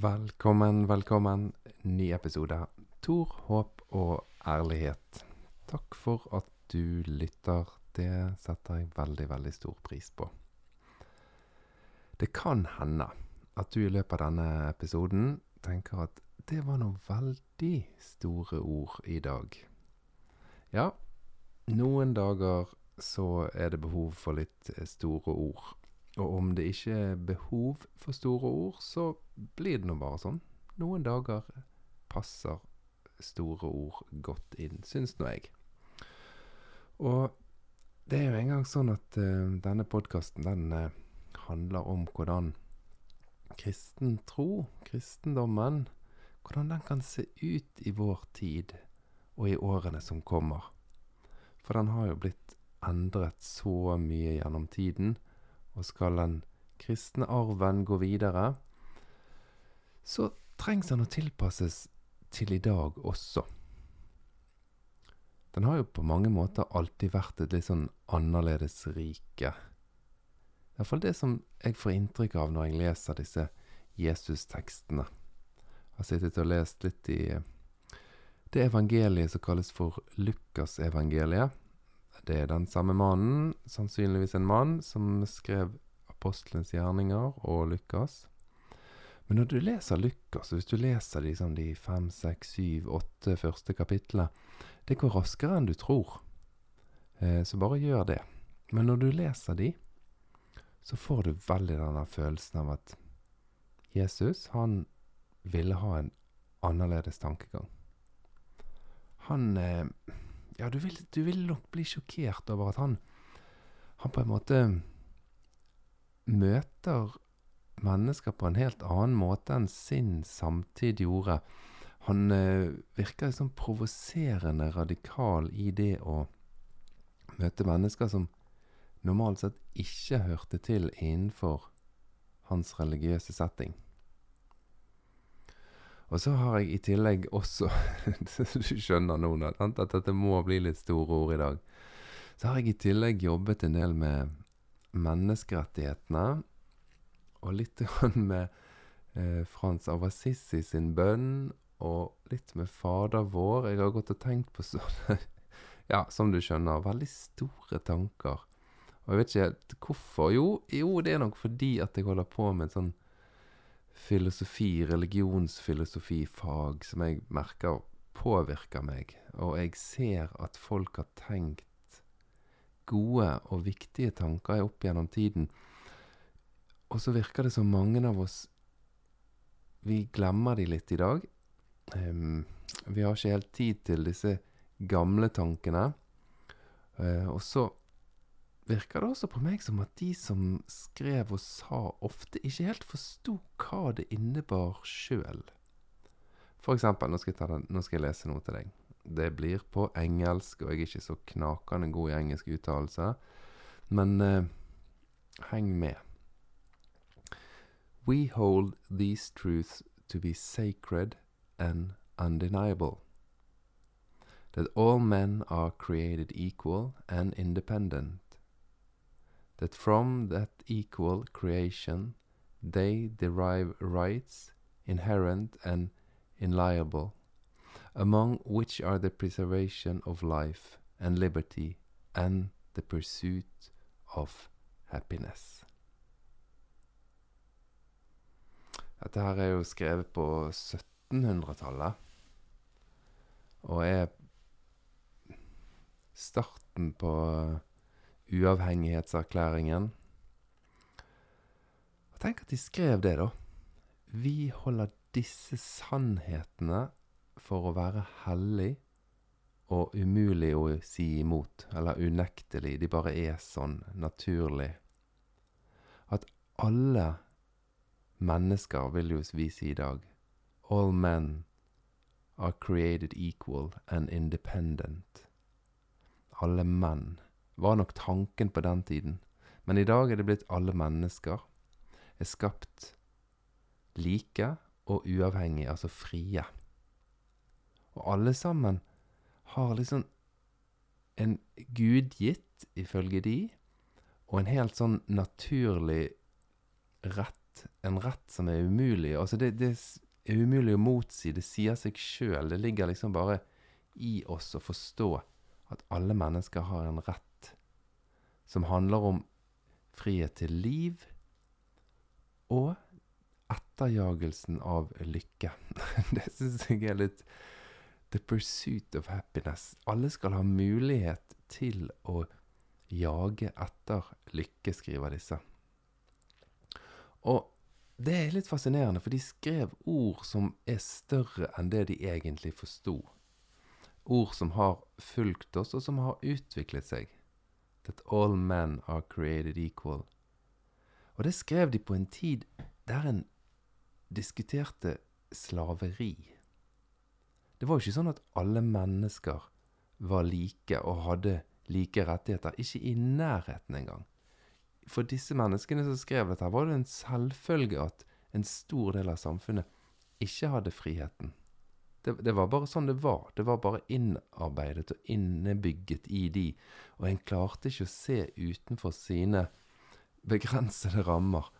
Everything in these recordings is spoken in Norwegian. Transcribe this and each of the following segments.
Velkommen, velkommen. Ny episode. Tor, håp og ærlighet. Takk for at du lytter. Det setter jeg veldig, veldig stor pris på. Det kan hende at du i løpet av denne episoden tenker at det var noen veldig store ord i dag. Ja, noen dager så er det behov for litt store ord. Og om det ikke er behov for store ord, så blir det nå bare sånn. Noen dager passer store ord godt inn, syns nå jeg. Og det er jo engang sånn at uh, denne podkasten, den uh, handler om hvordan kristen tro, kristendommen, hvordan den kan se ut i vår tid og i årene som kommer. For den har jo blitt endret så mye gjennom tiden og skal den kristne arven gå videre, så trengs den å tilpasses til i dag også. Den har jo på mange måter alltid vært et litt sånn annerledes rike. Iallfall det som jeg får inntrykk av når jeg leser disse Jesus-tekstene. Jeg har sittet og lest litt i det evangeliet som kalles for Lukasevangeliet. Det er den samme mannen, sannsynligvis en mann, som skrev apostelens gjerninger og Lukas. Men når du leser Lukas, hvis du leser sånn, de fem, seks, syv, åtte første kapitlene, det går raskere enn du tror. Eh, så bare gjør det. Men når du leser de, så får du veldig denne følelsen av at Jesus, han ville ha en annerledes tankegang. Han eh, Ja, du vil, du vil nok bli sjokkert over at han, han på en måte møter mennesker på en helt annen måte enn sin samtid gjorde. Han eh, virker sånn provoserende radikal i det å møte mennesker som normalt sett ikke hørte til innenfor hans religiøse setting. Og så har jeg i tillegg også Du skjønner nå at dette må bli litt store ord i dag. Så har jeg i tillegg jobbet en del med menneskerettighetene, og litt med eh, Frans av Assisi sin bønn, og litt med Fader vår. Jeg har gått og tenkt på sånne Ja, som du skjønner, veldig store tanker. Og jeg vet ikke helt hvorfor. Jo, jo, det er nok fordi at jeg holder på med en sånn filosofi, religionsfilosofi, fag som jeg merker påvirker meg. Og jeg ser at folk har tenkt gode og viktige tanker opp gjennom tiden. Og så virker det som mange av oss Vi glemmer de litt i dag. Um, vi har ikke helt tid til disse gamle tankene. Uh, og så virker det også på meg som at de som skrev og sa, ofte ikke helt forsto hva det innebar sjøl. For eksempel, nå skal, den, nå skal, jeg lese noe til deg. Det blir på engelsk, og jeg er ikke så knakende god i engelsk uttalelse, men uh, heng med. We hold these truths to be sacred and undeniable. That all men are created equal and independent that from that equal creation they derive rights inherent and inalienable, among which are the preservation of life and liberty and the pursuit of happiness. Dette her er jo skrevet på 1700-tallet, og er starten på uavhengighetserklæringen. Tenk at de skrev det, da. Vi holder disse sannhetene for å være hellig og umulig å si imot, eller unektelig. De bare er sånn, naturlig. At alle mennesker, vil jo vi si i dag, all men are created equal and independent. Alle menn var nok tanken på den tiden. Men i dag er det blitt alle mennesker er skapt like og uavhengige, altså frie. Og alle sammen har liksom en gudgitt, ifølge de, og en helt sånn naturlig rett en rett som er umulig. Altså, det, det er umulig å motsi. Det sier seg sjøl. Det ligger liksom bare i oss å forstå at alle mennesker har en rett som handler om frihet til liv og etterjagelsen av lykke. det syns jeg er litt The pursuit of happiness. Alle skal ha mulighet til å jage etter lykke, skriver disse. Og det er litt fascinerende, for de skrev ord som er større enn det de egentlig forsto. Ord som har fulgt oss, og som har utviklet seg. That all men are created equal. Og det skrev de på en tid der en diskuterte slaveri. Det var jo ikke sånn at alle mennesker var like og hadde like rettigheter. Ikke i nærheten engang. For disse menneskene som skrev dette, var det en selvfølge at en stor del av samfunnet ikke hadde friheten. Det, det, var bare sånn det var. Det var bare innarbeidet og innebygget i de. Og en klarte ikke å se utenfor sine begrensede rammer.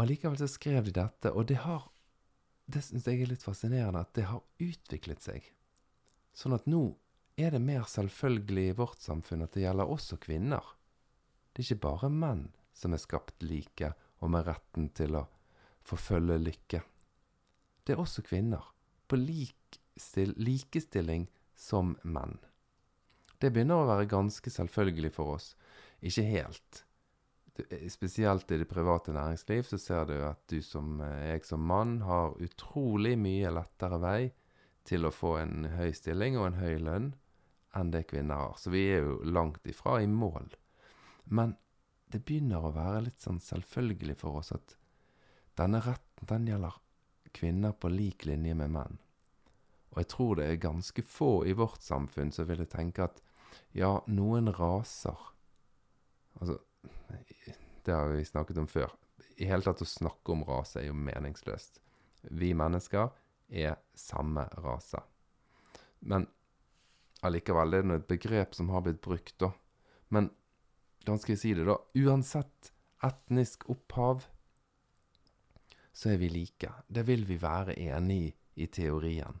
Allikevel så skrev de dette, og det har Det syns jeg er litt fascinerende, at det har utviklet seg. Sånn at nå er det mer selvfølgelig i vårt samfunn at det gjelder også kvinner. Det er ikke bare menn som er skapt like og med retten til å forfølge lykke. Det er også kvinner på likestilling som menn. Det begynner å være ganske selvfølgelig for oss. Ikke helt. Spesielt i det private næringsliv så ser du at du som eh, jeg som mann har utrolig mye lettere vei til å få en høy stilling og en høy lønn enn det kvinner har. Så vi er jo langt ifra i mål. Men det begynner å være litt sånn selvfølgelig for oss at denne retten, den gjelder kvinner på lik linje med menn. Og jeg tror det er ganske få i vårt samfunn som ville tenke at ja, noen raser Altså, det har vi snakket om før. I hele tatt å snakke om rase er jo meningsløst. Vi mennesker er samme rase. Men allikevel er det et begrep som har blitt brukt, da. Men da skal jeg si det, da. Uansett etnisk opphav så er vi like. Det vil vi være enig i i teorien.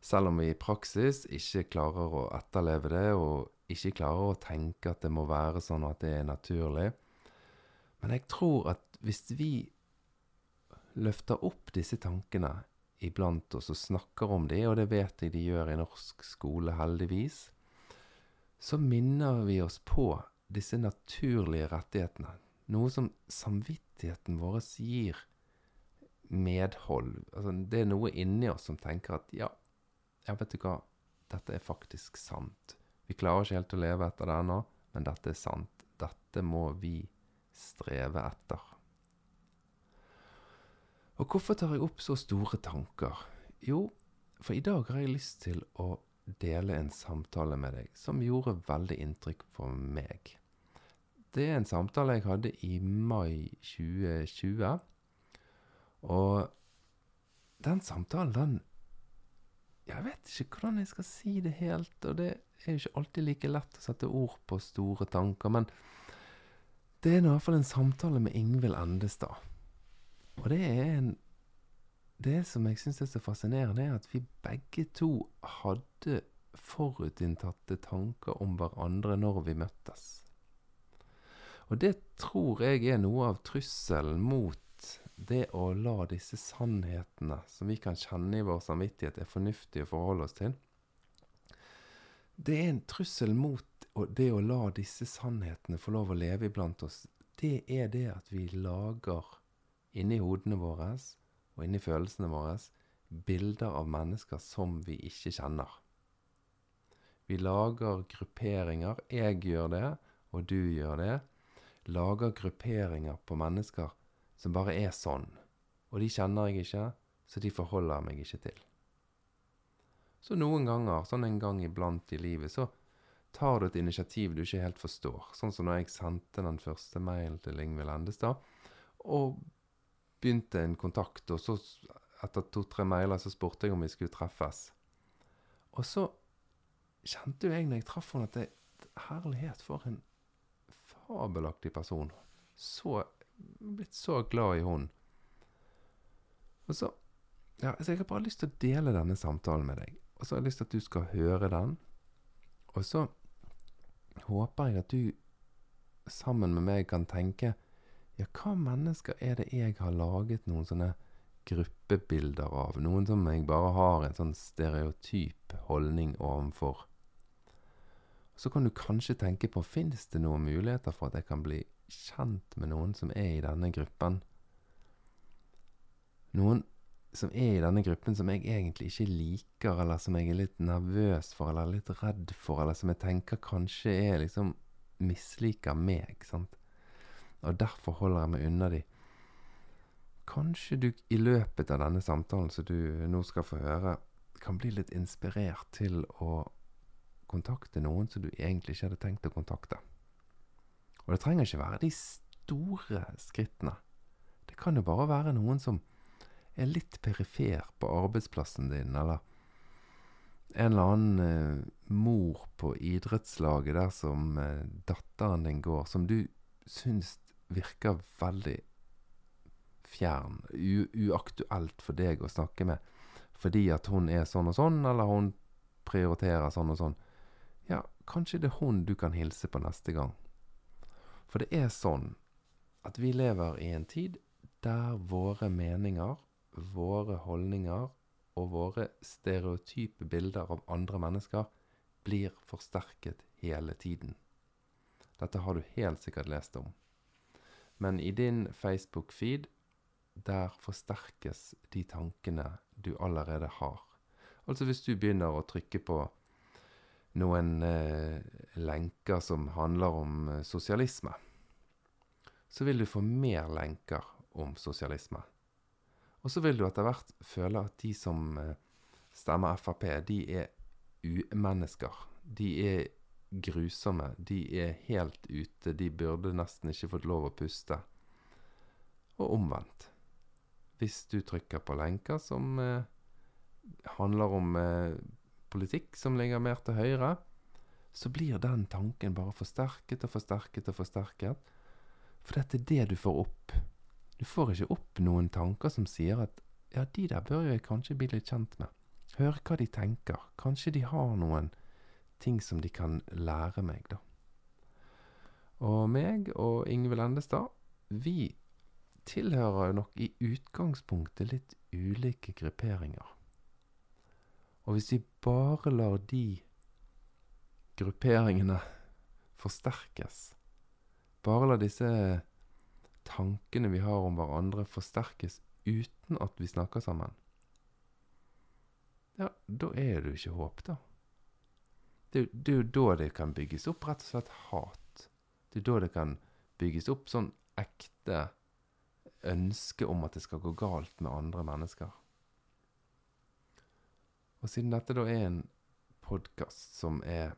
Selv om vi i praksis ikke klarer å etterleve det, og ikke klarer å tenke at det må være sånn at det er naturlig. Men jeg tror at hvis vi løfter opp disse tankene iblant oss og snakker om de, og det vet jeg de gjør i norsk skole, heldigvis, så minner vi oss på disse naturlige rettighetene. Noe som samvittigheten vår gir medhold. Altså, det er noe inni oss som tenker at ja, ja, vet du hva, dette er faktisk sant. Vi klarer ikke helt å leve etter det ennå, men dette er sant. Dette må vi streve etter. Og hvorfor tar jeg opp så store tanker? Jo, for i dag har jeg lyst til å dele en samtale med deg som gjorde veldig inntrykk på meg. Det er en samtale jeg hadde i mai 2020. Og den samtalen, den Jeg vet ikke hvordan jeg skal si det helt, og det er jo ikke alltid like lett å sette ord på store tanker, men det er i hvert fall en samtale med Ingvild Endestad. Og det er en Det som jeg syns er så fascinerende, er at vi begge to hadde forutinntatte tanker om hverandre når vi møttes. Og det tror jeg er noe av trusselen mot det å la disse sannhetene som vi kan kjenne i vår samvittighet, er fornuftig å forholde oss til. Det er en trussel mot det å la disse sannhetene få lov å leve iblant oss. Det er det at vi lager inni hodene våre og inni følelsene våre bilder av mennesker som vi ikke kjenner. Vi lager grupperinger. Jeg gjør det, og du gjør det. Lager grupperinger på mennesker som bare er sånn. Og de kjenner jeg ikke, så de forholder meg ikke til. Så noen ganger, sånn en gang iblant i livet, så tar du et initiativ du ikke helt forstår. Sånn som når jeg sendte den første mailen til Ingvild Endestad, og begynte en kontakt, og så etter to-tre mailer så spurte jeg om vi skulle treffes. Og så kjente jo jeg når jeg traff henne, at det, herlighet, for en fabelaktig person. Så blitt så glad i hunden. Og så ja, så Jeg har bare lyst til å dele denne samtalen med deg. Og så har jeg lyst til at du skal høre den. Og så håper jeg at du sammen med meg kan tenke Ja, hva mennesker er det jeg har laget noen sånne gruppebilder av? Noen som jeg bare har en sånn stereotyp holdning overfor. Så kan du kanskje tenke på Fins det noen muligheter for at jeg kan bli kjent med noen som er i denne gruppen? Noen som er i denne gruppen som jeg egentlig ikke liker, eller som jeg er litt nervøs for, eller litt redd for, eller som jeg tenker kanskje er liksom misliker meg, sant. Og derfor holder jeg meg unna de. Kanskje du i løpet av denne samtalen som du nå skal få høre, kan bli litt inspirert til å kontakte noen som du egentlig ikke hadde tenkt å kontakte. Og det trenger ikke være de store skrittene. Det kan jo bare være noen som er litt perifer på arbeidsplassen din, eller en eller annen eh, mor på idrettslaget der som eh, datteren din går, som du syns virker veldig fjern, uaktuelt for deg å snakke med, fordi at hun er sånn og sånn, eller hun prioriterer sånn og sånn. Ja, kanskje det er hun du kan hilse på neste gang. For det er sånn at vi lever i en tid der våre meninger våre holdninger og våre stereotype bilder av andre mennesker blir forsterket hele tiden. Dette har du helt sikkert lest om. Men i din Facebook-feed, der forsterkes de tankene du allerede har. Altså hvis du begynner å trykke på noen eh, lenker som handler om eh, sosialisme, så vil du få mer lenker om sosialisme. Og så vil du etter hvert føle at de som eh, stemmer Frp, de er umennesker. De er grusomme. De er helt ute. De burde nesten ikke fått lov å puste. Og omvendt. Hvis du trykker på lenker som handler om politikk som ligger mer til høyre, så blir den tanken bare forsterket og forsterket og forsterket. For dette er det du får opp du får ikke opp noen tanker som sier at ja, de der bør jeg kanskje bli litt kjent med. Hør hva de tenker. Kanskje de har noen ting som de kan lære meg, da. Og meg og Ingvild Endestad, vi tilhører nok i utgangspunktet litt ulike grupperinger. Og hvis vi bare lar de grupperingene forsterkes, bare lar disse tankene vi har om hverandre, forsterkes uten at vi snakker sammen, ja, da er det jo ikke håp, da. Det, er jo da det kan bygges opp rett og slett hat. Det er da det kan bygges opp sånn ekte ønske om at det skal gå galt med andre mennesker. Og siden dette da er en podkast som er,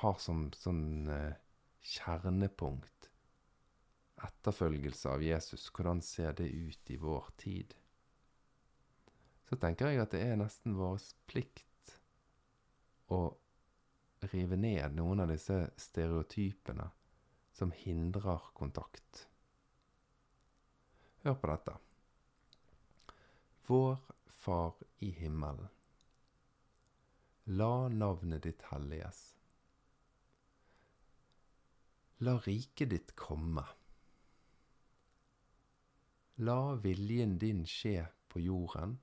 har som sånn eh, kjernepunkt etterfølgelse av Jesus, hvordan ser det ut i vår tid? Så tenker jeg at det er nesten vår plikt å rive ned noen av disse stereotypene som hindrer kontakt. Hør på dette. Vår Far i himmelen. La navnet ditt helliges. La riket ditt komme. La viljen din skje på jorden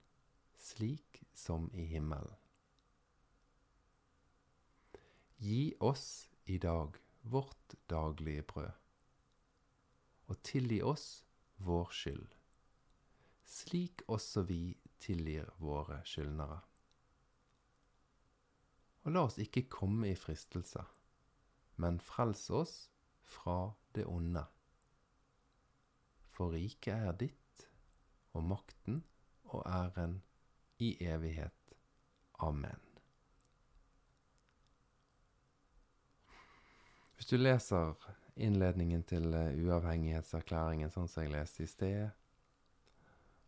slik som i himmelen. Gi oss i dag vårt daglige brød, og tilgi oss vår skyld, slik også vi tilgir våre skyldnere. Og la oss ikke komme i fristelse, men frels oss fra det onde. For riket er ditt, og makten og æren i evighet. Amen. Hvis du leser innledningen til eh, uavhengighetserklæringen sånn som jeg leste i sted,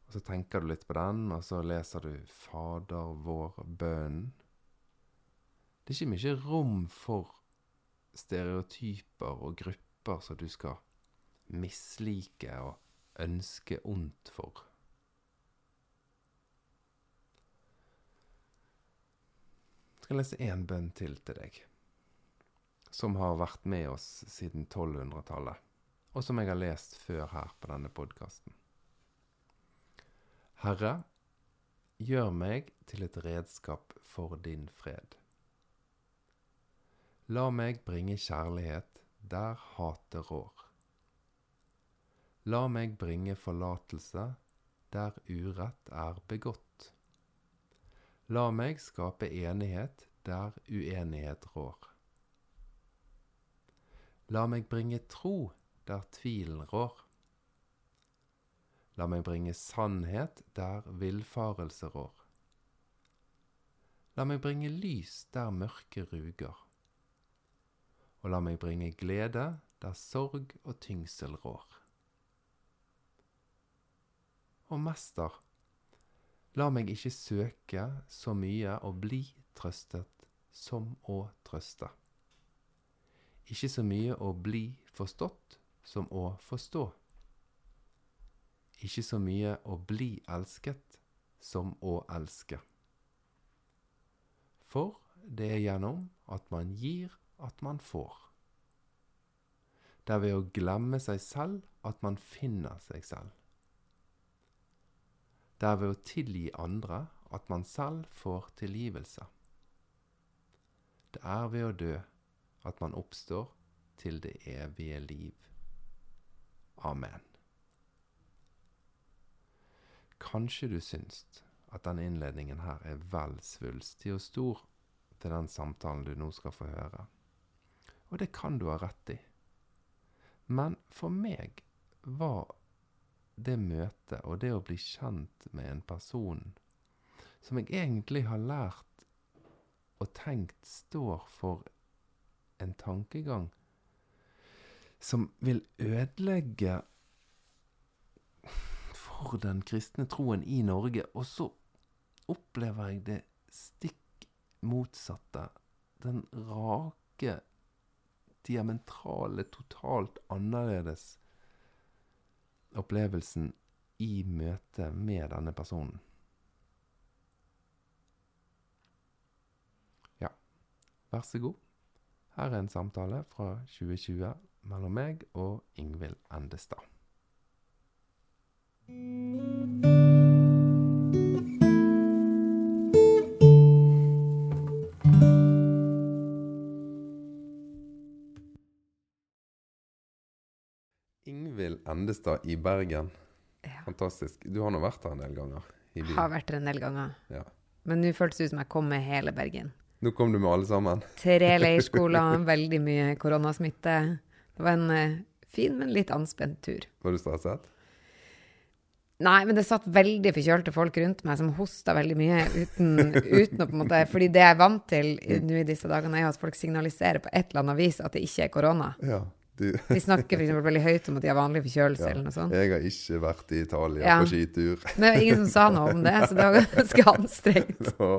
og så tenker du litt på den, og så leser du Fader vår bønnen Det er ikke mye rom for stereotyper og grupper som du skal mislike og ønske ondt for. Jeg skal lese én bønn til til deg, som har vært med oss siden 1200-tallet, og som jeg har lest før her på denne podkasten. Herre, gjør meg til et redskap for din fred. La meg bringe kjærlighet der hatet rår. La meg bringe forlatelse der urett er begått. La meg skape enighet der uenighet rår. La meg bringe tro der tvilen rår. La meg bringe sannhet der villfarelse rår. La meg bringe lys der mørket ruger. Og la meg bringe glede der sorg og tyngsel rår. Og mester, la meg ikke søke så mye å bli trøstet som å trøste. Ikke så mye å bli forstått som å forstå. Ikke så mye å bli elsket som å elske. For det er gjennom at man gir at man får. Det er ved å glemme seg selv at man finner seg selv. Det er ved å tilgi andre at man selv får tilgivelse. Det er ved å dø at man oppstår til det evige liv. Amen. Kanskje du syns at denne innledningen her er vel svulstig og stor til den samtalen du nå skal få høre. Og det kan du ha rett i. Men for meg var det møtet og det å bli kjent med en person som jeg egentlig har lært og tenkt står for en tankegang som vil ødelegge for den kristne troen i Norge. Og så opplever jeg det stikk motsatte. Den rake, diametrale, totalt annerledes opplevelsen i møte med denne personen. Ja, vær så god. Her er en samtale fra 2020 mellom meg og Ingvild Endestad. Endestad i Bergen. Ja. Fantastisk. Du har nå vært her en del ganger. i byen. Har vært der en del ganger. Ja. Men nå føltes det ut som jeg kom med hele Bergen. Nå kom du med alle sammen. Tre leirskoler, veldig mye koronasmitte. Det var en eh, fin, men litt anspent tur. Var du stresset? Nei, men det satt veldig forkjølte folk rundt meg som hosta veldig mye uten, uten å på en måte Fordi det jeg er vant til nå i disse dagene, er at folk signaliserer på et eller annet vis at det ikke er korona. Ja. Du, De snakker f.eks. veldig høyt om at de har vanlig forkjølelse eller noe sånt. jeg har ikke vært i Italia Ja. på skitur. Men det var ingen som sa noe om det, så det var ganske anstrengt. Ja,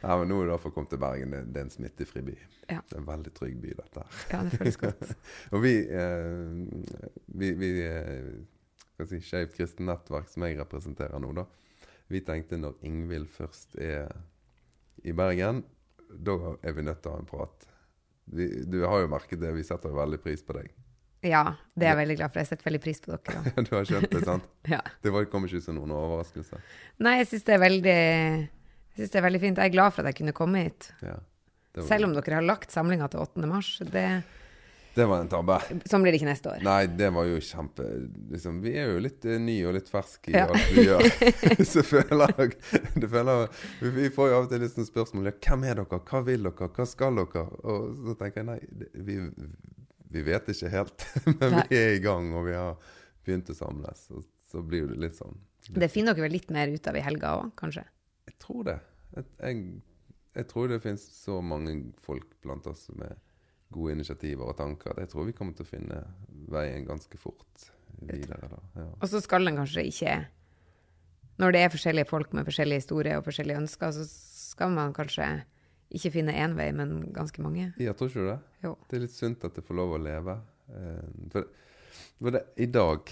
Nei, men nå er det derfor kommet til Bergen. Det, er en smittefri by. Ja. Det er en veldig trygg by, dette her. Ja, det føles godt. Og vi, eh, vi, vi eh, si, Skeivt kristent nettverk, som jeg representerer nå, da. Vi tenkte når Ingvild først er i Bergen, da er vi nødt til å ha en prat. Vi, du har jo merket det, vi setter veldig pris på deg. Ja, det er jeg veldig glad for. Jeg setter veldig pris på dere Da. du har skjønt det, sant? Ja. Det kommer kom ikke som noen overraskelse. Nei, jeg syns det det er veldig fint. Jeg er glad for at jeg kunne komme hit. Ja. Selv om dere har lagt samlinga til 8. mars. Det, det var en tabbe. sånn blir det ikke neste år. Nei, det var jo kjempe liksom, Vi er jo litt uh, nye og litt ferske i Ja. alt vi gjør. så føler jeg det føler, jeg- Vi får jo av og til litt sånn spørsmål ja, Hvem er dere? Hva vil dere? Hva skal dere? Og så tenker jeg nei, det, vi, vi vet ikke helt. Men vi er i gang, og vi har begynt å samles. Og så blir det litt sånn. Det finner dere vel litt mer ut av i helga òg, kanskje? Jeg tror det. Jeg, jeg, jeg tror det finnes så mange folk blant oss med gode initiativer og tanker. Jeg tror vi kommer til å finne veien ganske fort videre. Ja. Og så skal den kanskje ikke Når det er forskjellige folk med forskjellige historier og forskjellige ønsker, så skal man kanskje ikke finne én vei, men ganske mange. Jeg tror ikke du det? Jo. Det er litt sunt at det får lov å leve. For, For det, I dag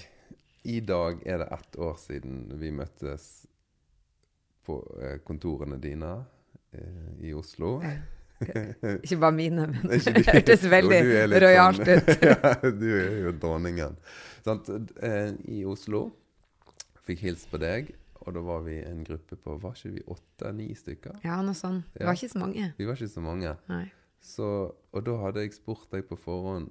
I dag er det ett år siden vi møttes på eh, kontorene dine eh, i Oslo. Ikke bare mine, men det hørtes veldig rojalt sånn- ut. ja, du er jo dronningen. Eh, I Oslo. Fikk hilst på deg, og da var vi en gruppe på Var ikke vi åtte-ni stykker? Ja, noe sånt. Vi var ikke så mange. Vi var ikke så mange. Så, og da hadde jeg spurt deg på forhånd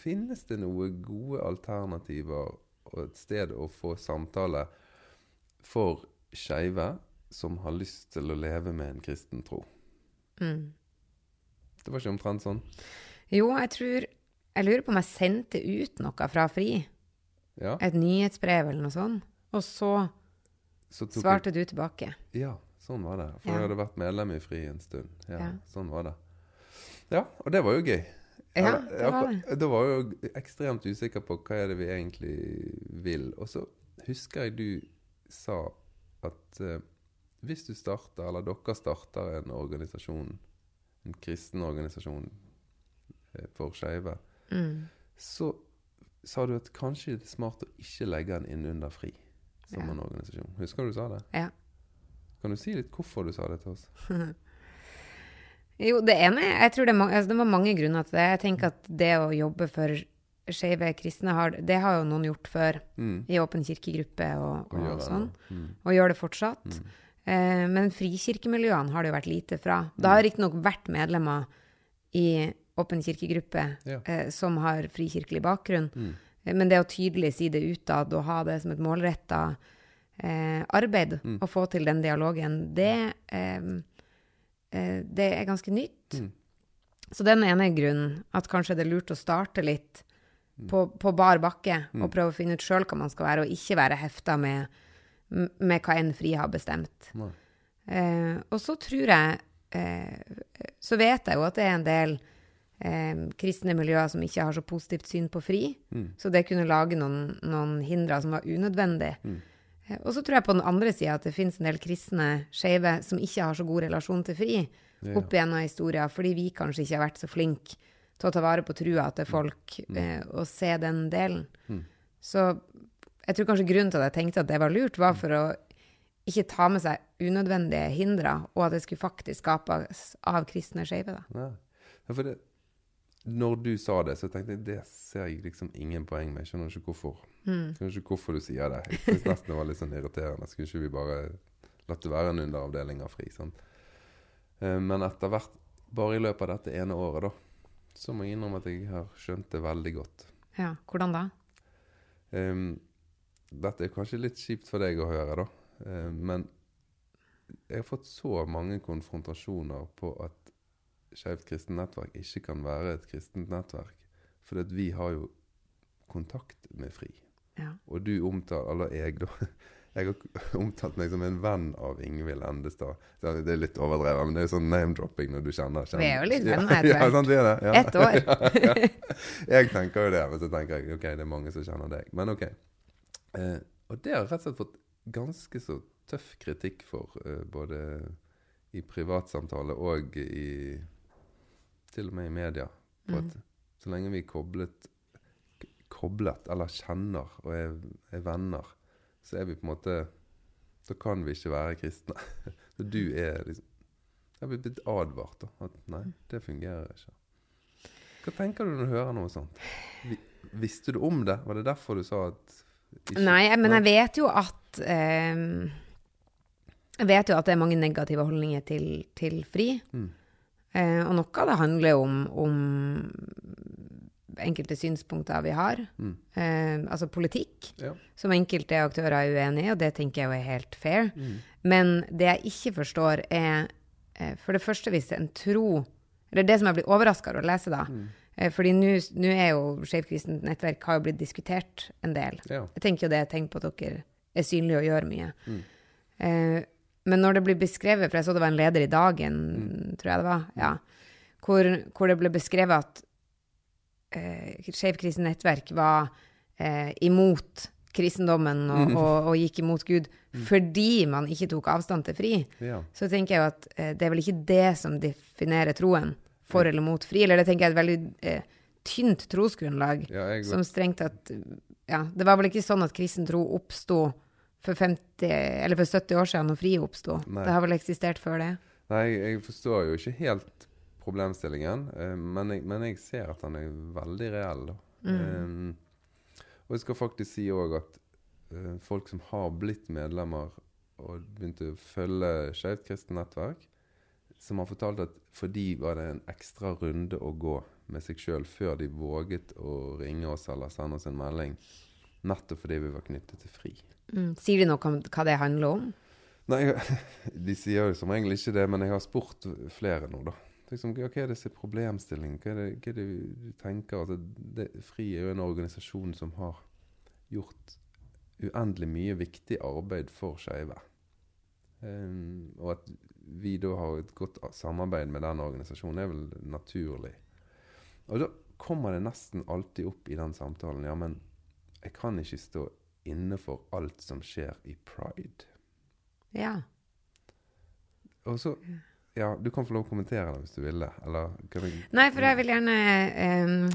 Finnes det noen gode alternativer og et sted å få samtale for skeive som har lyst til å leve med en kristen tro? Mm. Det var ikke omtrent sånn? Jo, jeg tror Jeg lurer på om jeg sendte ut noe fra FRI. Ja. Et nyhetsbrev eller noe sånt. Og så Så svarte du tilbake. Ja, sånn var det. For Ja. jeg hadde vært medlem i FRI en stund. Ja, Ja. Sånn var det. Ja, og det var jo gøy. Ja, det var det. Da var jeg jo ekstremt usikker på hva er det vi egentlig vil. Og så husker jeg du sa at eh, hvis du starter, eller dere starter en organisasjon, en kristen organisasjon eh, for skeive, Mm. så sa du at kanskje det er smart å ikke legge den inn under FRI som Ja. en organisasjon. Husker du du sa det? Ja. Kan du si litt hvorfor du sa det til oss? Jo, det ene Jeg tror det, altså det var mange grunner til det. Jeg tenker at det å jobbe for skeive kristne, har, det har jo noen gjort før. Mm. I Åpen kirkegruppe og, Og gjør og sånn. Mm. Og gjør det fortsatt. Eh, men frikirkemiljøene har det jo vært lite fra. Det har riktignok vært medlemmer i Åpen kirkegruppe Ja. eh, som har frikirkelig bakgrunn. Mm. Eh, Men det å tydelig si det utad og ha det som et målretta eh, arbeid, Mm. å få til den dialogen, det, det er ganske nytt. Mm. Så den ene grunnen, at kanskje det er lurt å starte litt Mm. på, på bar bakke og prøve å finne ut sjøl hva man skal være, og ikke være hefta med, med hva enn FRI har bestemt. Eh, og så tror jeg eh, Så vet jeg jo at det er en del eh, kristne miljøer som ikke har så positivt syn på FRI, Mm. så det kunne lage noen, noen hindre som var unødvendig. Eh, og så tror jeg på den andre sida at det finnes en del kristne skeive som ikke har så god relasjon til FRI Ja. opp gjennom historia, fordi vi kanskje ikke har vært så flinke til å ta vare på trua til folk eh, og se den delen. Mm. Så jeg tror kanskje grunnen til at jeg tenkte at det var lurt, var for å ikke ta med seg unødvendige hindre, og at det skulle faktisk skapes av kristne skeive. Ja, for det, når du sa det, så tenkte jeg det ser jeg liksom ingen poeng med. Jeg skjønner ikke hvorfor. Mm. Skjønner ikke hvorfor du sier det. Jeg synes nesten det var litt sånn irriterende. Skulle ikke vi bare latt det være en underavdeling av FRI? sant? Eh, Men etter hvert, bare i løpet av dette ene året, da, så må jeg innrømme at jeg har skjønt det veldig godt. Ja, hvordan da? Ehm, dette er kanskje litt kjipt for deg å høre, da. Ehm, men jeg har fått så mange konfrontasjoner på at Skeivt kristent nettverk ikke kan være et kristent nettverk. For vi har jo kontakt med FRI. Ja. Og du omtaler, eller jeg, da. Jeg har omtalt meg som en venn av Ingvild Endestad. Det er litt overdrevet, men det er sånn name-dropping når du kjenner Vi er jo litt venner Ja, ja, sant, vi er det. Ja. Ett år. ja. Jeg tenker jo det, men så tenker jeg ok, det er mange som kjenner deg. Men ok. Eh, og det har rett og slett fått ganske så tøff kritikk for, eh, både i privatsamtale og i Til og med i media. På Mm. at så lenge vi er koblet, koblet eller kjenner og er, er venner, så er vi på en måte Da kan vi ikke være kristne. Så du er liksom Jeg har blitt advart, da. At nei, det fungerer ikke. Hva tenker du når du hører noe sånt? Visste du om det? Var det derfor du sa at ikke- Nei, men jeg vet jo at eh, Jeg vet jo at det er mange negative holdninger til, til FRI. Mm. Eh, og noe av det handler om, om enkelte synspunkter vi har. Mm. Eh, altså politikk, Ja. som enkelte aktører er uenig i, og det tenker jeg jo er helt fair. Mm. Men det jeg ikke forstår, er eh, for det første hvis en tro Eller det som jeg blir overraska over å lese, da. Mm. Eh, fordi nå er jo Skeivt kristent nettverk har jo blitt diskutert en del. Ja. Jeg tenker jo det er tegn på at dere er synlige og gjør mye. Mm. Eh, men når det blir beskrevet, for jeg så det var en leder i Dagen, Mm. tror jeg det var, ja, hvor, hvor det ble beskrevet at eh, Skeivt kristent nettverk var eh, imot kristendommen og, Mm. og, og gikk imot Gud fordi man ikke tok avstand til fri, ja. så tenker jeg jo at eh, det er vel ikke det som definerer troen, for eller mot fri. Eller det tenker jeg er et veldig eh, tynt trosgrunnlag. Ja, Som strengt tatt Ja, det var vel ikke sånn at kristen tro oppsto for 50, eller for 70 år siden når fri oppsto. Det har vel eksistert før det? nei, jeg forstår jo ikke helt problemstillingen, eh, men, jeg, men jeg ser at den er veldig reell. Mm. Eh, og jeg skal faktisk si òg at eh, folk som har blitt medlemmer og begynte å følge Skeivt kristent nettverk, som har fortalt at for de var det en ekstra runde å gå med seg sjøl før de våget å ringe oss eller sende oss en melding. Nettopp fordi vi var knyttet til FRI. Mm. Sier de noe om hva det handler om? Nei, de sier jo som regel ikke det, men jeg har spurt flere nå, da. Liksom, hva er disse problemstillingene? Hva er det, hva er det du tenker? Altså, det, FRI er jo en organisasjon som har gjort uendelig mye viktig arbeid for skeive. Um, og at vi da har et godt samarbeid med den organisasjonen, er vel naturlig. Og da kommer det nesten alltid opp i den samtalen Ja, men jeg kan ikke stå inne for alt som skjer i pride. Ja. Og så Ja, du kan få lov å kommentere det hvis du vil det. Eller kan jeg Nei, for jeg vil gjerne um,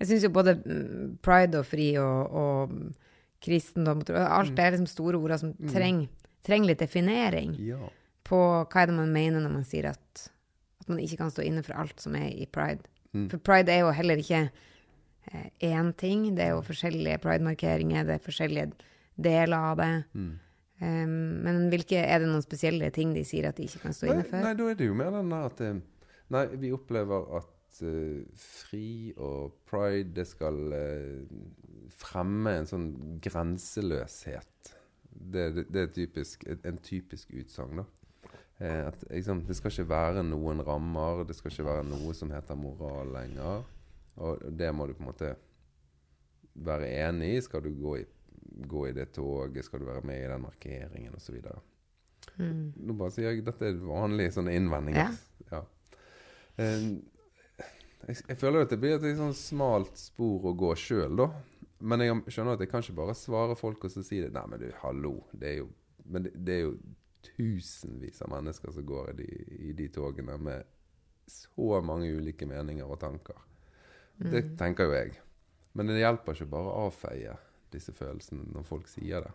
Jeg syns jo både mm, pride og fri og, og kristendom Alt er liksom store ord som trenger trenger litt definering Ja. På hva er det man mener når man sier at, at man ikke kan stå inne for alt som er i pride. Mm. For pride er jo heller ikke eh, én ting. Det er jo forskjellige pride-markeringer, det er forskjellige deler av det. Mm. Um, men hvilke, er det noen spesielle ting de sier at de ikke kan stå Nei, inne for? nei, da er det jo mer den der at eh, Nei, vi opplever at uh, fri og pride det skal uh, fremme en sånn grenseløshet. Det, det, det er typisk, en typisk utsagn, da. Eh, at liksom, det skal ikke være noen rammer, det skal ikke være noe som heter moral lenger. Og det må du på en måte være enig i. Skal du gå i, gå i det toget, skal du være med i den markeringen osv. Mm. Nå bare sier jeg dette er vanlig sånne innvending. Ja. Ja. Eh, jeg, jeg føler at det blir et litt sånn smalt spor å gå sjøl, da. Men jeg skjønner at jeg kan ikke bare svare folk og så si det. Nei, men du, hallo. Det er jo, men det, det er jo tusenvis av mennesker som går i de, i de togene med så mange ulike meninger og tanker. Det tenker jo jeg. Men det hjelper ikke bare å avfeie disse følelsene når folk sier det.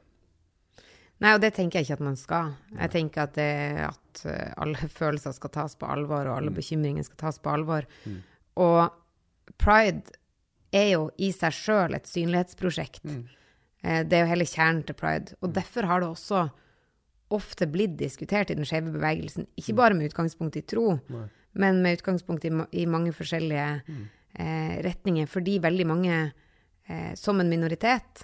Nei, og det tenker jeg ikke at man skal. Jeg tenker at, det, at eh, alle følelser skal tas på alvor, og alle bekymringer skal tas på alvor. Og pride er jo i seg sjøl et synlighetsprosjekt. Eh, Det er jo hele kjernen til pride. Og derfor har det også ofte blitt diskutert i den skeive bevegelsen, ikke bare med utgangspunkt i tro, men med utgangspunkt i, i mange forskjellige eh, retninger, fordi veldig mange eh, som en minoritet,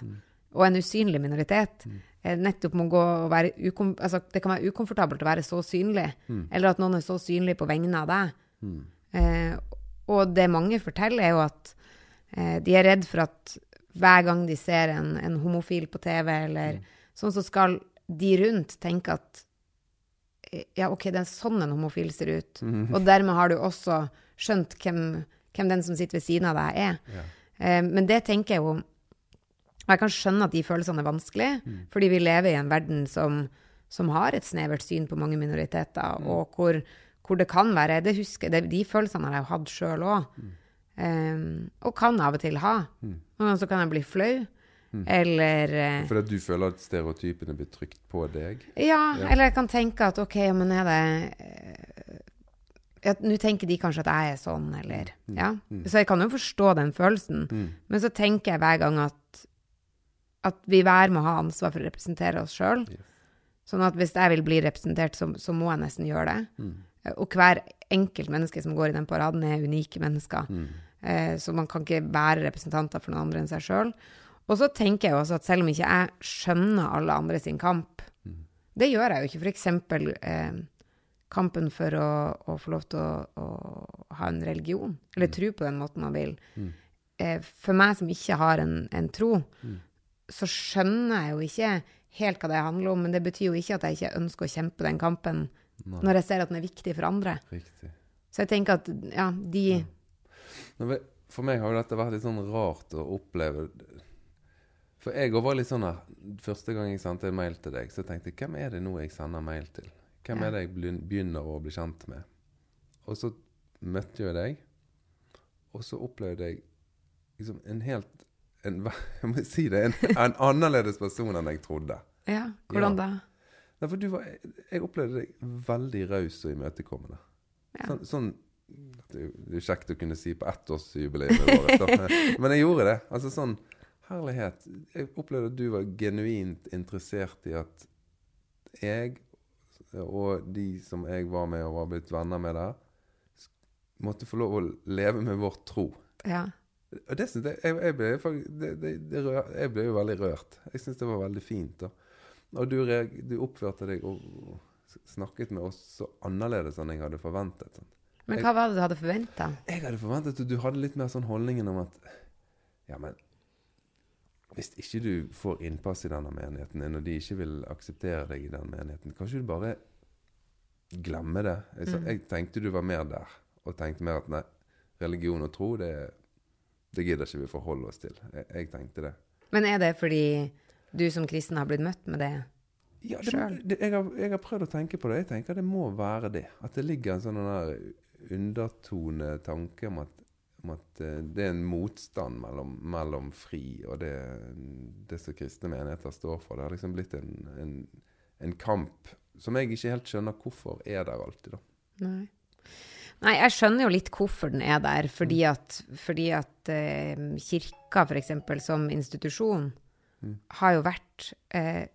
og en usynlig minoritet, eh, nettopp må gå og være ukom, altså, Det kan være ukomfortabelt å være så synlig, eller at noen er så synlig på vegne av deg. Eh, og det mange forteller, er jo at eh, de er redd for at hver gang de ser en, en homofil på TV, eller sånn, så skal de rundt tenker at eh, ja, OK, det er sånn en homofil ser ut. Og dermed har du også skjønt hvem, hvem den som sitter ved siden av deg, er. Ja. Eh, men det tenker jeg jo Og jeg kan skjønne at de følelsene er vanskelige, fordi vi lever i en verden som, som har et snevert syn på mange minoriteter, og hvor, hvor det kan være det husker, det, De følelsene har jeg jo hatt sjøl òg. og kan av og til ha. Noen ganger så kan jeg bli flau. Eller eh, Fordi at du føler at stereotypene blir trykt på deg? ja, Ja. eller jeg kan tenke at OK, men er det eh, Nå tenker de kanskje at jeg er sånn, eller Ja. Så jeg kan jo forstå den følelsen. Men så tenker jeg hver gang at, at vi hver må ha ansvar for å representere oss sjøl. Sånn at hvis jeg vil bli representert, så, så må jeg nesten gjøre det. Og hver enkelt menneske som går i den paraden, er unike mennesker. Eh, så man kan ikke være representanter for noen andre enn seg sjøl. Og så tenker jeg også at selv om ikke jeg skjønner alle andre sin kamp, det gjør jeg jo ikke. Eksempel eh, kampen for å, å få lov til å, å ha en religion, eller tro på den måten man vil. Eh, for meg som ikke har en, en tro, så skjønner jeg jo ikke helt hva det handler om, men det betyr jo ikke at jeg ikke ønsker å kjempe den kampen når jeg ser at den er viktig for andre. Riktig. Så jeg tenker at ja, de ja. For meg har jo dette vært litt sånn rart å oppleve. For jeg òg var litt sånn her Første gang jeg sendte en mail til deg, så tenkte jeg hvem er det nå jeg sender mail til? Hvem Ja. er det jeg begynner å bli kjent med? Og så møtte jeg deg, og så opplevde jeg liksom en helt en, Jeg må si det. En, en annerledes person enn jeg trodde. Ja, hvordan Ja. da? Nei, for du var, jeg opplevde deg veldig raus og imøtekommende. Ja. Sånn, sånn Det er jo det er kjekt å kunne si på ettårsjubileet vårt, men jeg gjorde det. Altså sånn Herlighet. Jeg opplevde at du var genuint interessert i at jeg og de som jeg var med og var blitt venner med der, måtte få lov å leve med vår tro. Ja. Og det synes jeg, jeg, jeg, ble, det, det, det jeg ble jo veldig rørt. Jeg syns det var veldig fint. Da. Og du, du oppførte deg og snakket med oss så annerledes enn jeg hadde forventet. Sånn. Men hva var det du hadde forventa? Jeg hadde forventet at du hadde litt mer sånn holdningen om at Ja, men hvis ikke du får innpass i denne menigheten din, og de ikke vil akseptere deg i den menigheten, kanskje du bare glemmer det? Jeg, sa- Mm. jeg tenkte du var mer der, og tenkte mer at nei, religion og tro, det, det gidder ikke vi forholde oss til. Jeg, jeg tenkte det. Men er det fordi du som kristen har blitt møtt med det? Ja, det, det, jeg, har, jeg har prøvd å tenke på det. Jeg tenker det må være det. At det ligger en sånn undertone tanke om at, om at eh, det er en motstand mellom, mellom fri og det, det som kristne menigheter står for. Det har liksom blitt en, en, en kamp som jeg ikke helt skjønner hvorfor er der alltid, da. Nei. Nei, jeg skjønner jo litt hvorfor den er der. Fordi at, fordi at eh, kirka, f.eks., som institusjon, har jo vært, eh,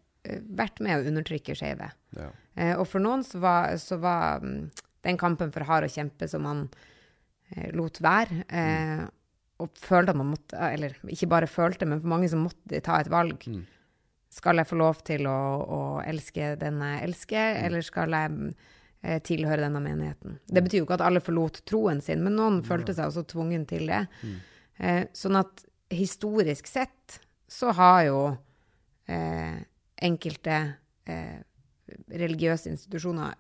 vært med å undertrykke skeive. Ja. Eh, og for noen så var, så var mm, den kampen for hard å kjempe som man lot være. Eh, og følte at man måtte Eller ikke bare følte, men for mange som måtte ta et valg. Mm. Skal jeg få lov til å, å elske den jeg elsker, eller skal jeg eh, tilhøre denne menigheten? Det betyr jo ikke at alle forlot troen sin, men noen følte seg også tvungen til det. Eh, sånn at historisk sett så har jo eh, enkelte eh, religiøse institusjoner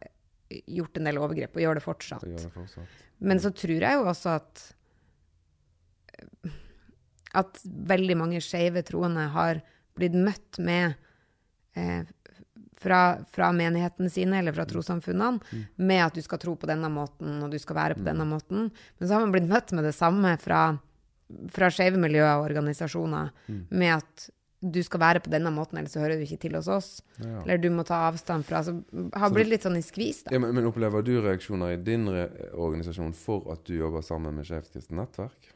gjort en del overgrep, og gjør det fortsatt. Gjør det fortsatt. Men så tror jeg jo også at at veldig mange skeive troende har blitt møtt med eh, fra, fra menighetene sine eller fra trossamfunnene med at du skal tro på denne måten og du skal være på denne måten. Men så har man blitt møtt med det samme fra, fra skeive miljøer og organisasjoner med at du skal være på denne måten, ellers så hører du ikke til hos oss. Ja. Eller du må ta avstand fra. altså, har blitt litt sånn i skvis, da. Ja, men, men opplever du reaksjoner i din re organisasjon for at du jobber sammen med Skeivt nettverk?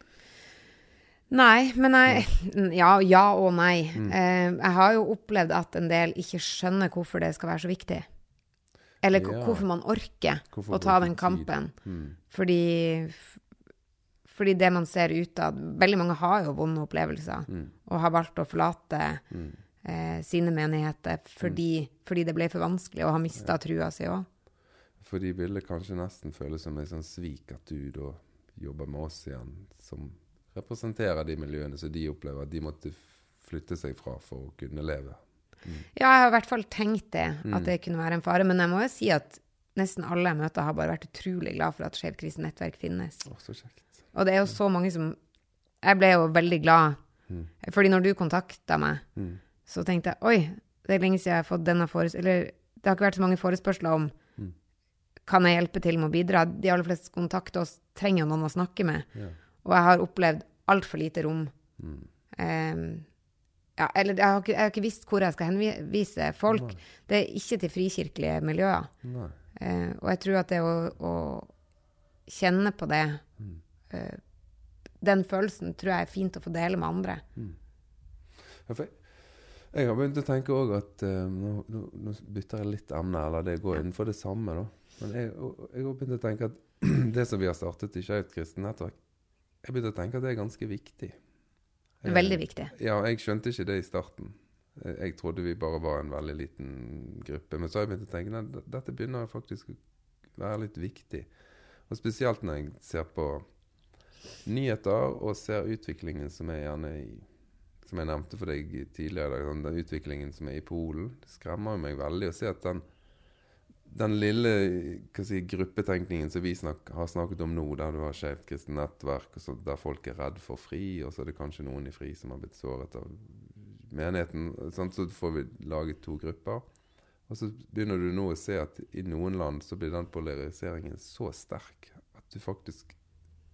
Nei, men jeg Ja, ja og nei. Eh, jeg har jo opplevd at en del ikke skjønner hvorfor det skal være så viktig. Eller Ja. hvorfor man orker Hvorfor å ta den kampen. Mm. Fordi fordi det man ser utad Veldig mange har jo vonde opplevelser Mm. og har valgt å forlate eh, sine menigheter fordi, fordi det ble for vanskelig og har mista trua si òg. Fordi ville kanskje nesten føles som et sånn svik at du da jobber med oss igjen, som representerer de miljøene som de opplever at de måtte flytte seg fra for å kunne leve. Ja, jeg har i hvert fall tenkt det, Mm. at det kunne være en fare. Men jeg må jo si at nesten alle jeg møter, har bare vært utrolig glad for at Skeiv kristent nettverk finnes. Å, så kjekt. Og det er jo så mange som Jeg ble jo veldig glad. Fordi når du kontakta meg, Mm. så tenkte jeg oi, det er lenge siden jeg har fått denne forespørselen Eller det har ikke vært så mange forespørsler om Mm. kan jeg hjelpe til med å bidra. De aller fleste som kontakter oss, trenger jo noen å snakke med. Ja. Og jeg har opplevd altfor lite rom. Mm. Um, ja, eller jeg har, ikke, jeg har ikke visst hvor jeg skal henvise folk. Det er ikke til frikirkelige miljøer. Nei. Eh, og jeg tror at det å, å kjenne på det Mm. Eh, Den følelsen tror jeg er fint å få dele med andre. Ja, jeg, har begynt å tenke òg at eh, nå, nå, bytter jeg litt emne, eller det går innenfor det samme, da. Men jeg, jeg har begynt å tenke at det som vi har startet i Skeivt kristent nettverk, jeg har begynt å tenke at det er ganske viktig. Jeg, Veldig viktig. Ja, jeg skjønte ikke det i starten. Jeg, jeg trodde vi bare var en veldig liten gruppe. Men så har jeg begynt å tenke at dette begynner faktisk å være litt viktig. Og spesielt når jeg ser på nyheter og ser utviklingen som er gjerne i Som jeg nevnte for deg tidligere, sånn den utviklingen som er i Polen. Det skremmer meg veldig å se at den den lille si, gruppetenkningen som vi snak, har snakket om nå, der du har Skeivt kristent nettverk, så, der folk er redd for FRI, og så er det kanskje noen i FRI som har blitt såret av menigheten, sant? så får vi laget to grupper. Og så begynner du nå å se at i noen land så blir den polariseringen så sterk at du faktisk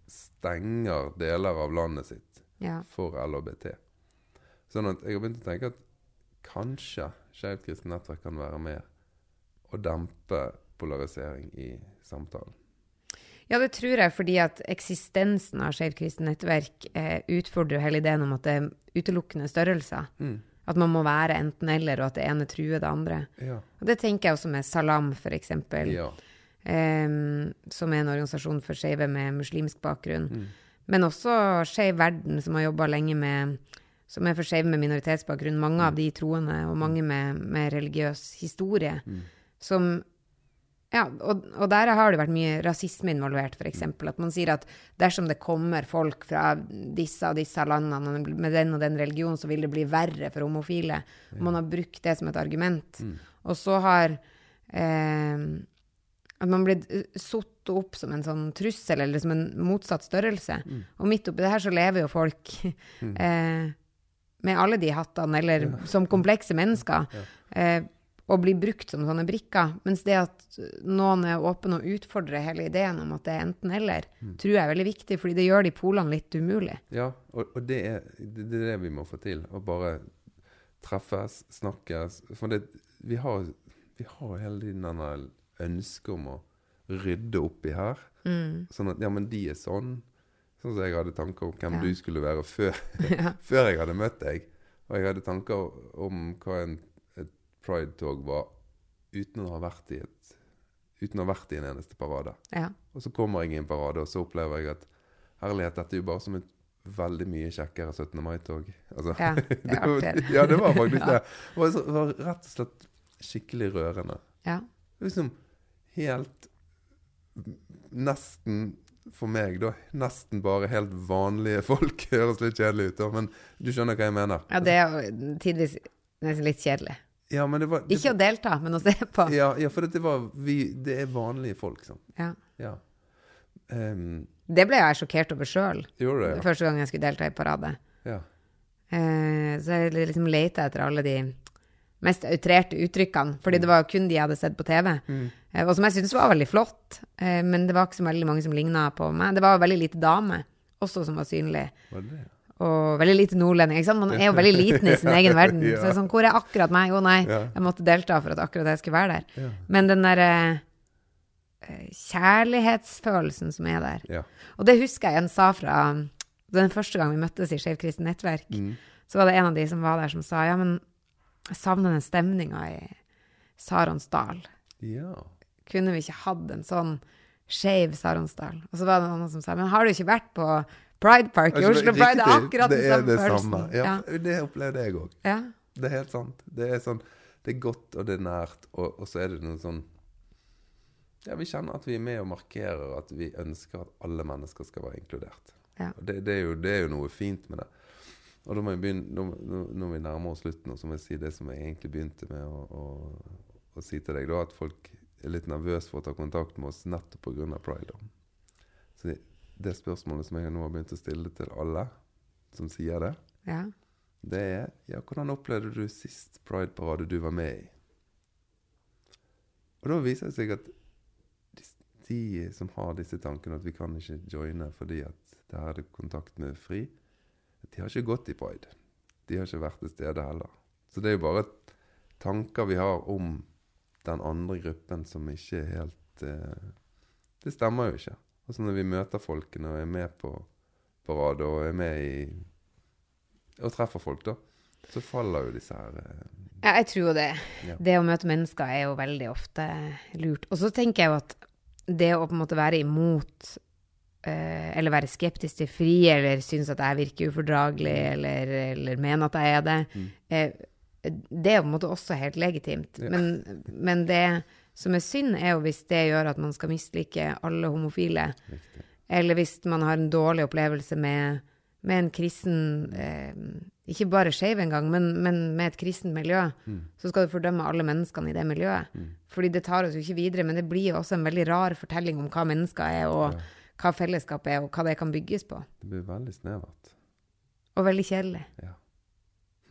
stenger deler av landet sitt Ja. for LHBT. Sånn at jeg har begynt å tenke at kanskje Skeivt kristent nettverk kan være med og dempe polarisering i samtalen. Ja, det tror jeg fordi at eksistensen av Skeivt kristent nettverk eh, utfordrer hele ideen om at det er utelukkende størrelser. Mm. At man må være enten-eller, og at det ene truer det andre. Ja. Og det tenker jeg også med Salam, f.eks., ja. Eh, som er en organisasjon for skeive med muslimsk bakgrunn. Mm. Men også Skeiv Verden, som har jobba lenge med som er for skeive med minoritetsbakgrunn. Mange av de troende, og mange med, med religiøs historie. Mm. Som ja, og, og der har det vært mye rasisme involvert, f.eks. At man sier at dersom det kommer folk fra disse og disse landene med den og den religionen, så vil det bli verre for homofile. Man har brukt det som et argument. Mm. Og så har eh, at man blir satt opp som en sånn trussel, eller som en motsatt størrelse. Mm. Og midt oppi det her så lever jo folk eh, med alle de hattene, eller som komplekse mennesker. Eh, og blir brukt som sånne brikker. Mens det at noen er åpne og utfordrer hele ideen om at det er enten-eller, tror jeg er veldig viktig, fordi det gjør de polene litt umulig. Ja, og, og det, er, det, det er det vi må få til. Å bare treffes, snakkes. For det, vi, har, vi har hele tiden denne ønsket om å rydde opp i her. Mm. Sånn at ja, men de er sånn. Sånn som jeg hadde tanker om hvem Ja. du skulle være før, Ja. før jeg hadde møtt deg. Og jeg hadde tanker om hva en, et pride-tog var uten å ha vært i et uten å ha vært i en eneste parade. Ja. Og så kommer jeg i en parade, og så opplever jeg at herlighet, dette er jo bare som et veldig mye kjekkere 17. mai-tog. Altså, Ja, det var- ja, det var faktisk det. Det var rett og slett skikkelig rørende. ja. Liksom helt Nesten, for meg, da, nesten bare helt vanlige folk. Høres litt kjedelig ut, da, men du skjønner hva jeg mener. ja, det er jo tidvis nesten litt kjedelig. Ja, men det var det, Ikke å delta, men å se på. ja, ja, for det, var vi, det er vanlige folk, sant. Ja. Ja. Um, Det ble jeg sjokkert over sjøl, ja. første gang jeg skulle delta i parade. ja. Uh, så jeg liksom leita etter alle de mest outrerte uttrykkene, fordi det var jo kun de jeg hadde sett på TV. Mm. Eh, og som jeg syntes var veldig flott, eh, men det var ikke så veldig mange som ligna på meg. Det var veldig lite dame også som var synlig, og veldig lite nordlending. Ikke sant? Man er jo veldig liten i sin egen verden. Ja. Så det er sånn, hvor er akkurat meg? Jo, nei, Ja. jeg måtte delta for at akkurat jeg skulle være der. Ja. Men den derre uh, kjærlighetsfølelsen som er der. Ja. Og det husker jeg en sa fra den første gang vi møttes i Skeiv kristent nettverk. Mm. Så var det en av de som var der, som sa ja, men jeg savner den stemninga i Saronsdal. ja. Kunne vi ikke hatt en sånn skeiv Saronsdal? Og så var det noen som sa men har du ikke vært på Pride Park i Altså, Oslo Pride? Det er akkurat den det samme følelsen. Ja, Ja. Det opplevde jeg òg. Ja. Det er helt sant. Det er sånn Det er godt, og det er nært, og, og så er det noe sånn Ja, vi kjenner at vi er med og markerer at vi ønsker at alle mennesker skal være inkludert. Ja. Det, det, er jo, det er jo noe fint med det. Og da må jeg begynne, nå, nå, når vi nærmer oss slutten, så må jeg si det som jeg egentlig begynte med å, å, å si til deg, da, at folk er litt nervøse for å ta kontakt med oss nettopp pga. pride. Så det, det spørsmålet som jeg nå har begynt å stille til alle som sier det, ja. det er ja, hvordan opplevde du sist Pride-parade du var med i? Og da viser det seg at de, de som har disse tankene at vi kan ikke joine fordi at det her er kontakt med FRI, de har ikke gått i Pride. De har ikke vært til stede heller. Så det er jo bare tanker vi har om den andre gruppen som ikke er helt eh, Det stemmer jo ikke. Altså når vi møter folkene og er med på parade og er med i Og treffer folk, da, så faller jo disse her eh, Ja, jeg tror jo det. Ja. Det å møte mennesker er jo veldig ofte lurt. Og så tenker jeg jo at det å på en måte være imot eller være skeptisk til fri, eller synes at jeg virker ufordragelig, eller, eller mene at jeg er det, Mm. det er jo på en måte også helt legitimt. Ja. Men, men det som er synd, er jo hvis det gjør at man skal mislike alle homofile, Riktig. eller hvis man har en dårlig opplevelse med, med en kristen eh, Ikke bare skeiv engang, men, men med et kristent miljø. Så skal du fordømme alle menneskene i det miljøet. Fordi det tar oss jo ikke videre, men det blir jo også en veldig rar fortelling om hva mennesker er, og hva fellesskapet er, og hva det kan bygges på. Det blir veldig snevert. Og veldig kjedelig. Ja.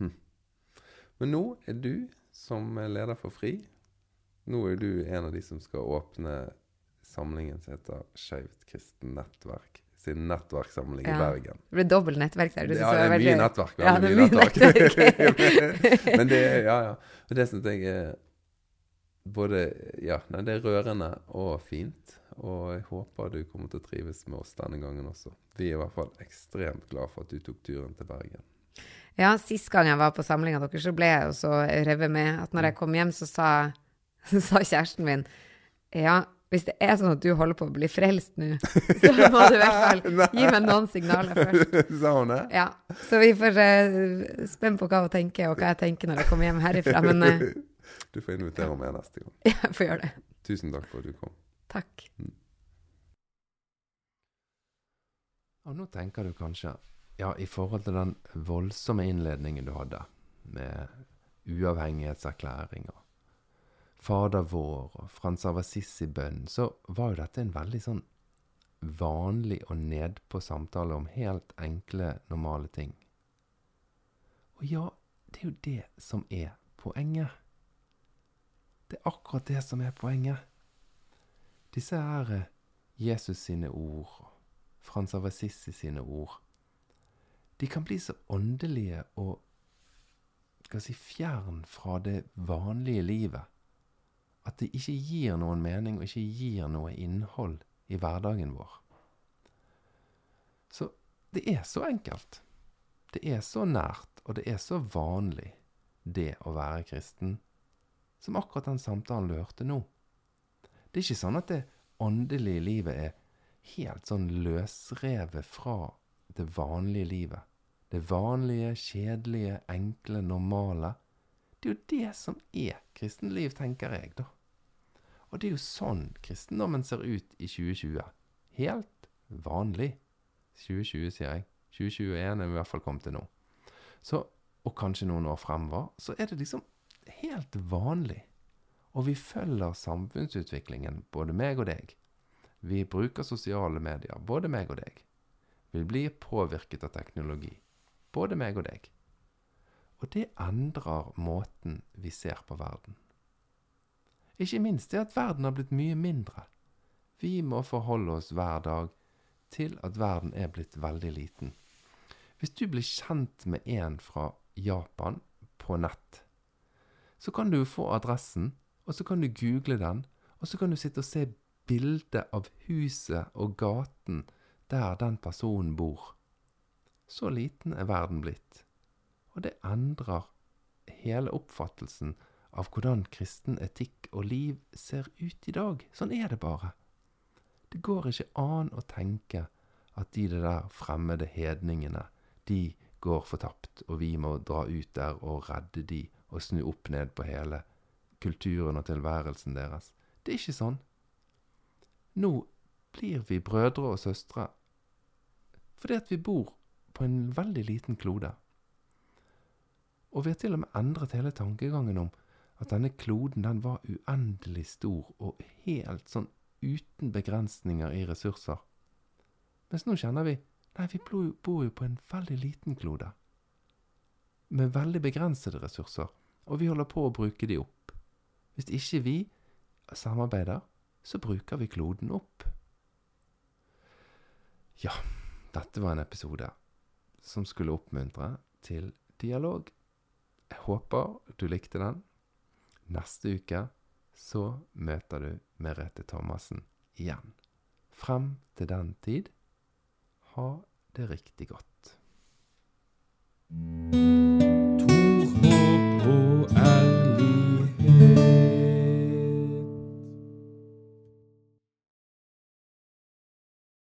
Hm. Men nå er du som er leder for FRI. Nå er du en av de som skal åpne samlingen som heter Skeivt kristent nettverk sin nettverkssamling Ja. i Bergen. Det ble dobbelt nettverk der. Ja, det er veldig... mye nettverk. Ja, det er mye mye nettverk. Men det ja, ja. Det syns jeg er både Ja, nei, det er rørende og fint. Og jeg håper du kommer til å trives med oss denne gangen også. Vi er i hvert fall ekstremt glad for at du tok turen til Bergen. Ja, sist gang jeg var på samlinga deres, så ble jeg jo så revet med at når jeg kom hjem, så sa, så sa kjæresten min ja, hvis det er sånn at du holder på å bli frelst nå, så må du i hvert fall gi meg noen signaler først. Sa hun det? Ja, så vi får uh, spenne på hva hun tenker, og hva jeg tenker når jeg kommer hjem herifra. Men uh, Du får invitere meg neste gang. jeg får gjøre det. Tusen takk for at du kom. Takk. Og nå tenker du kanskje, ja, i forhold til den voldsomme innledningen du hadde, med uavhengighetserklæringa, Fader vår og Frans av Assisi bønn, så var jo dette en veldig sånn vanlig og nedpå samtale om helt enkle, normale ting. Og ja, det er jo det som er poenget. Det er akkurat det som er poenget. Disse her eh, Jesus sine ord, Frans av Assisi sine ord, de kan bli så åndelige og skal si, fjern fra det vanlige livet at det ikke gir noen mening og ikke gir noe innhold i hverdagen vår. Så det er så enkelt. Det er så nært, og det er så vanlig, det å være kristen, som akkurat den samtalen du hørte nå. Det er ikke sånn at det åndelige livet er helt sånn løsrevet fra det vanlige livet. Det vanlige, kjedelige, enkle, normale. Det er jo det som er kristenliv, tenker jeg, da. Og det er jo sånn kristendommen ser ut i 2020. Helt vanlig. 2020, sier jeg. 2021 er vi i hvert fall kommet til nå. Så, og kanskje noen år fremover, så er det liksom helt vanlig. Og vi følger samfunnsutviklingen, både meg og deg. Vi bruker sosiale medier, både meg og deg. Vi blir påvirket av teknologi, både meg og deg. Og det endrer måten vi ser på verden. Ikke minst det at verden har blitt mye mindre. Vi må forholde oss hver dag til at verden er blitt veldig liten. Hvis du blir kjent med en fra Japan på nett, så kan du få adressen, og så kan du google den, og så kan du sitte og se bildet av huset og gaten der den personen bor. Så liten er verden blitt. Og det endrer hele oppfattelsen av hvordan kristen etikk og liv ser ut i dag. Sånn er det bare. Det går ikke an å tenke at de der fremmede hedningene, de går fortapt, og vi må dra ut der og redde de og snu opp ned på hele kulturen og tilværelsen deres. Det er ikke sånn. Nå blir vi brødre og søstre fordi at vi bor på en veldig liten klode. Og vi har til og med endret hele tankegangen om at denne kloden den var uendelig stor og helt sånn uten begrensninger i ressurser. Mens nå kjenner vi nei, vi bor jo- på en veldig liten klode. Med veldig begrensede ressurser, og vi holder på å bruke de opp. Hvis ikke vi samarbeider, så bruker vi kloden opp. Ja, dette var en episode som skulle oppmuntre til dialog. Jeg håper du likte den. Neste uke så møter du Merete Thomassen igjen. Frem til den tid, ha det riktig godt.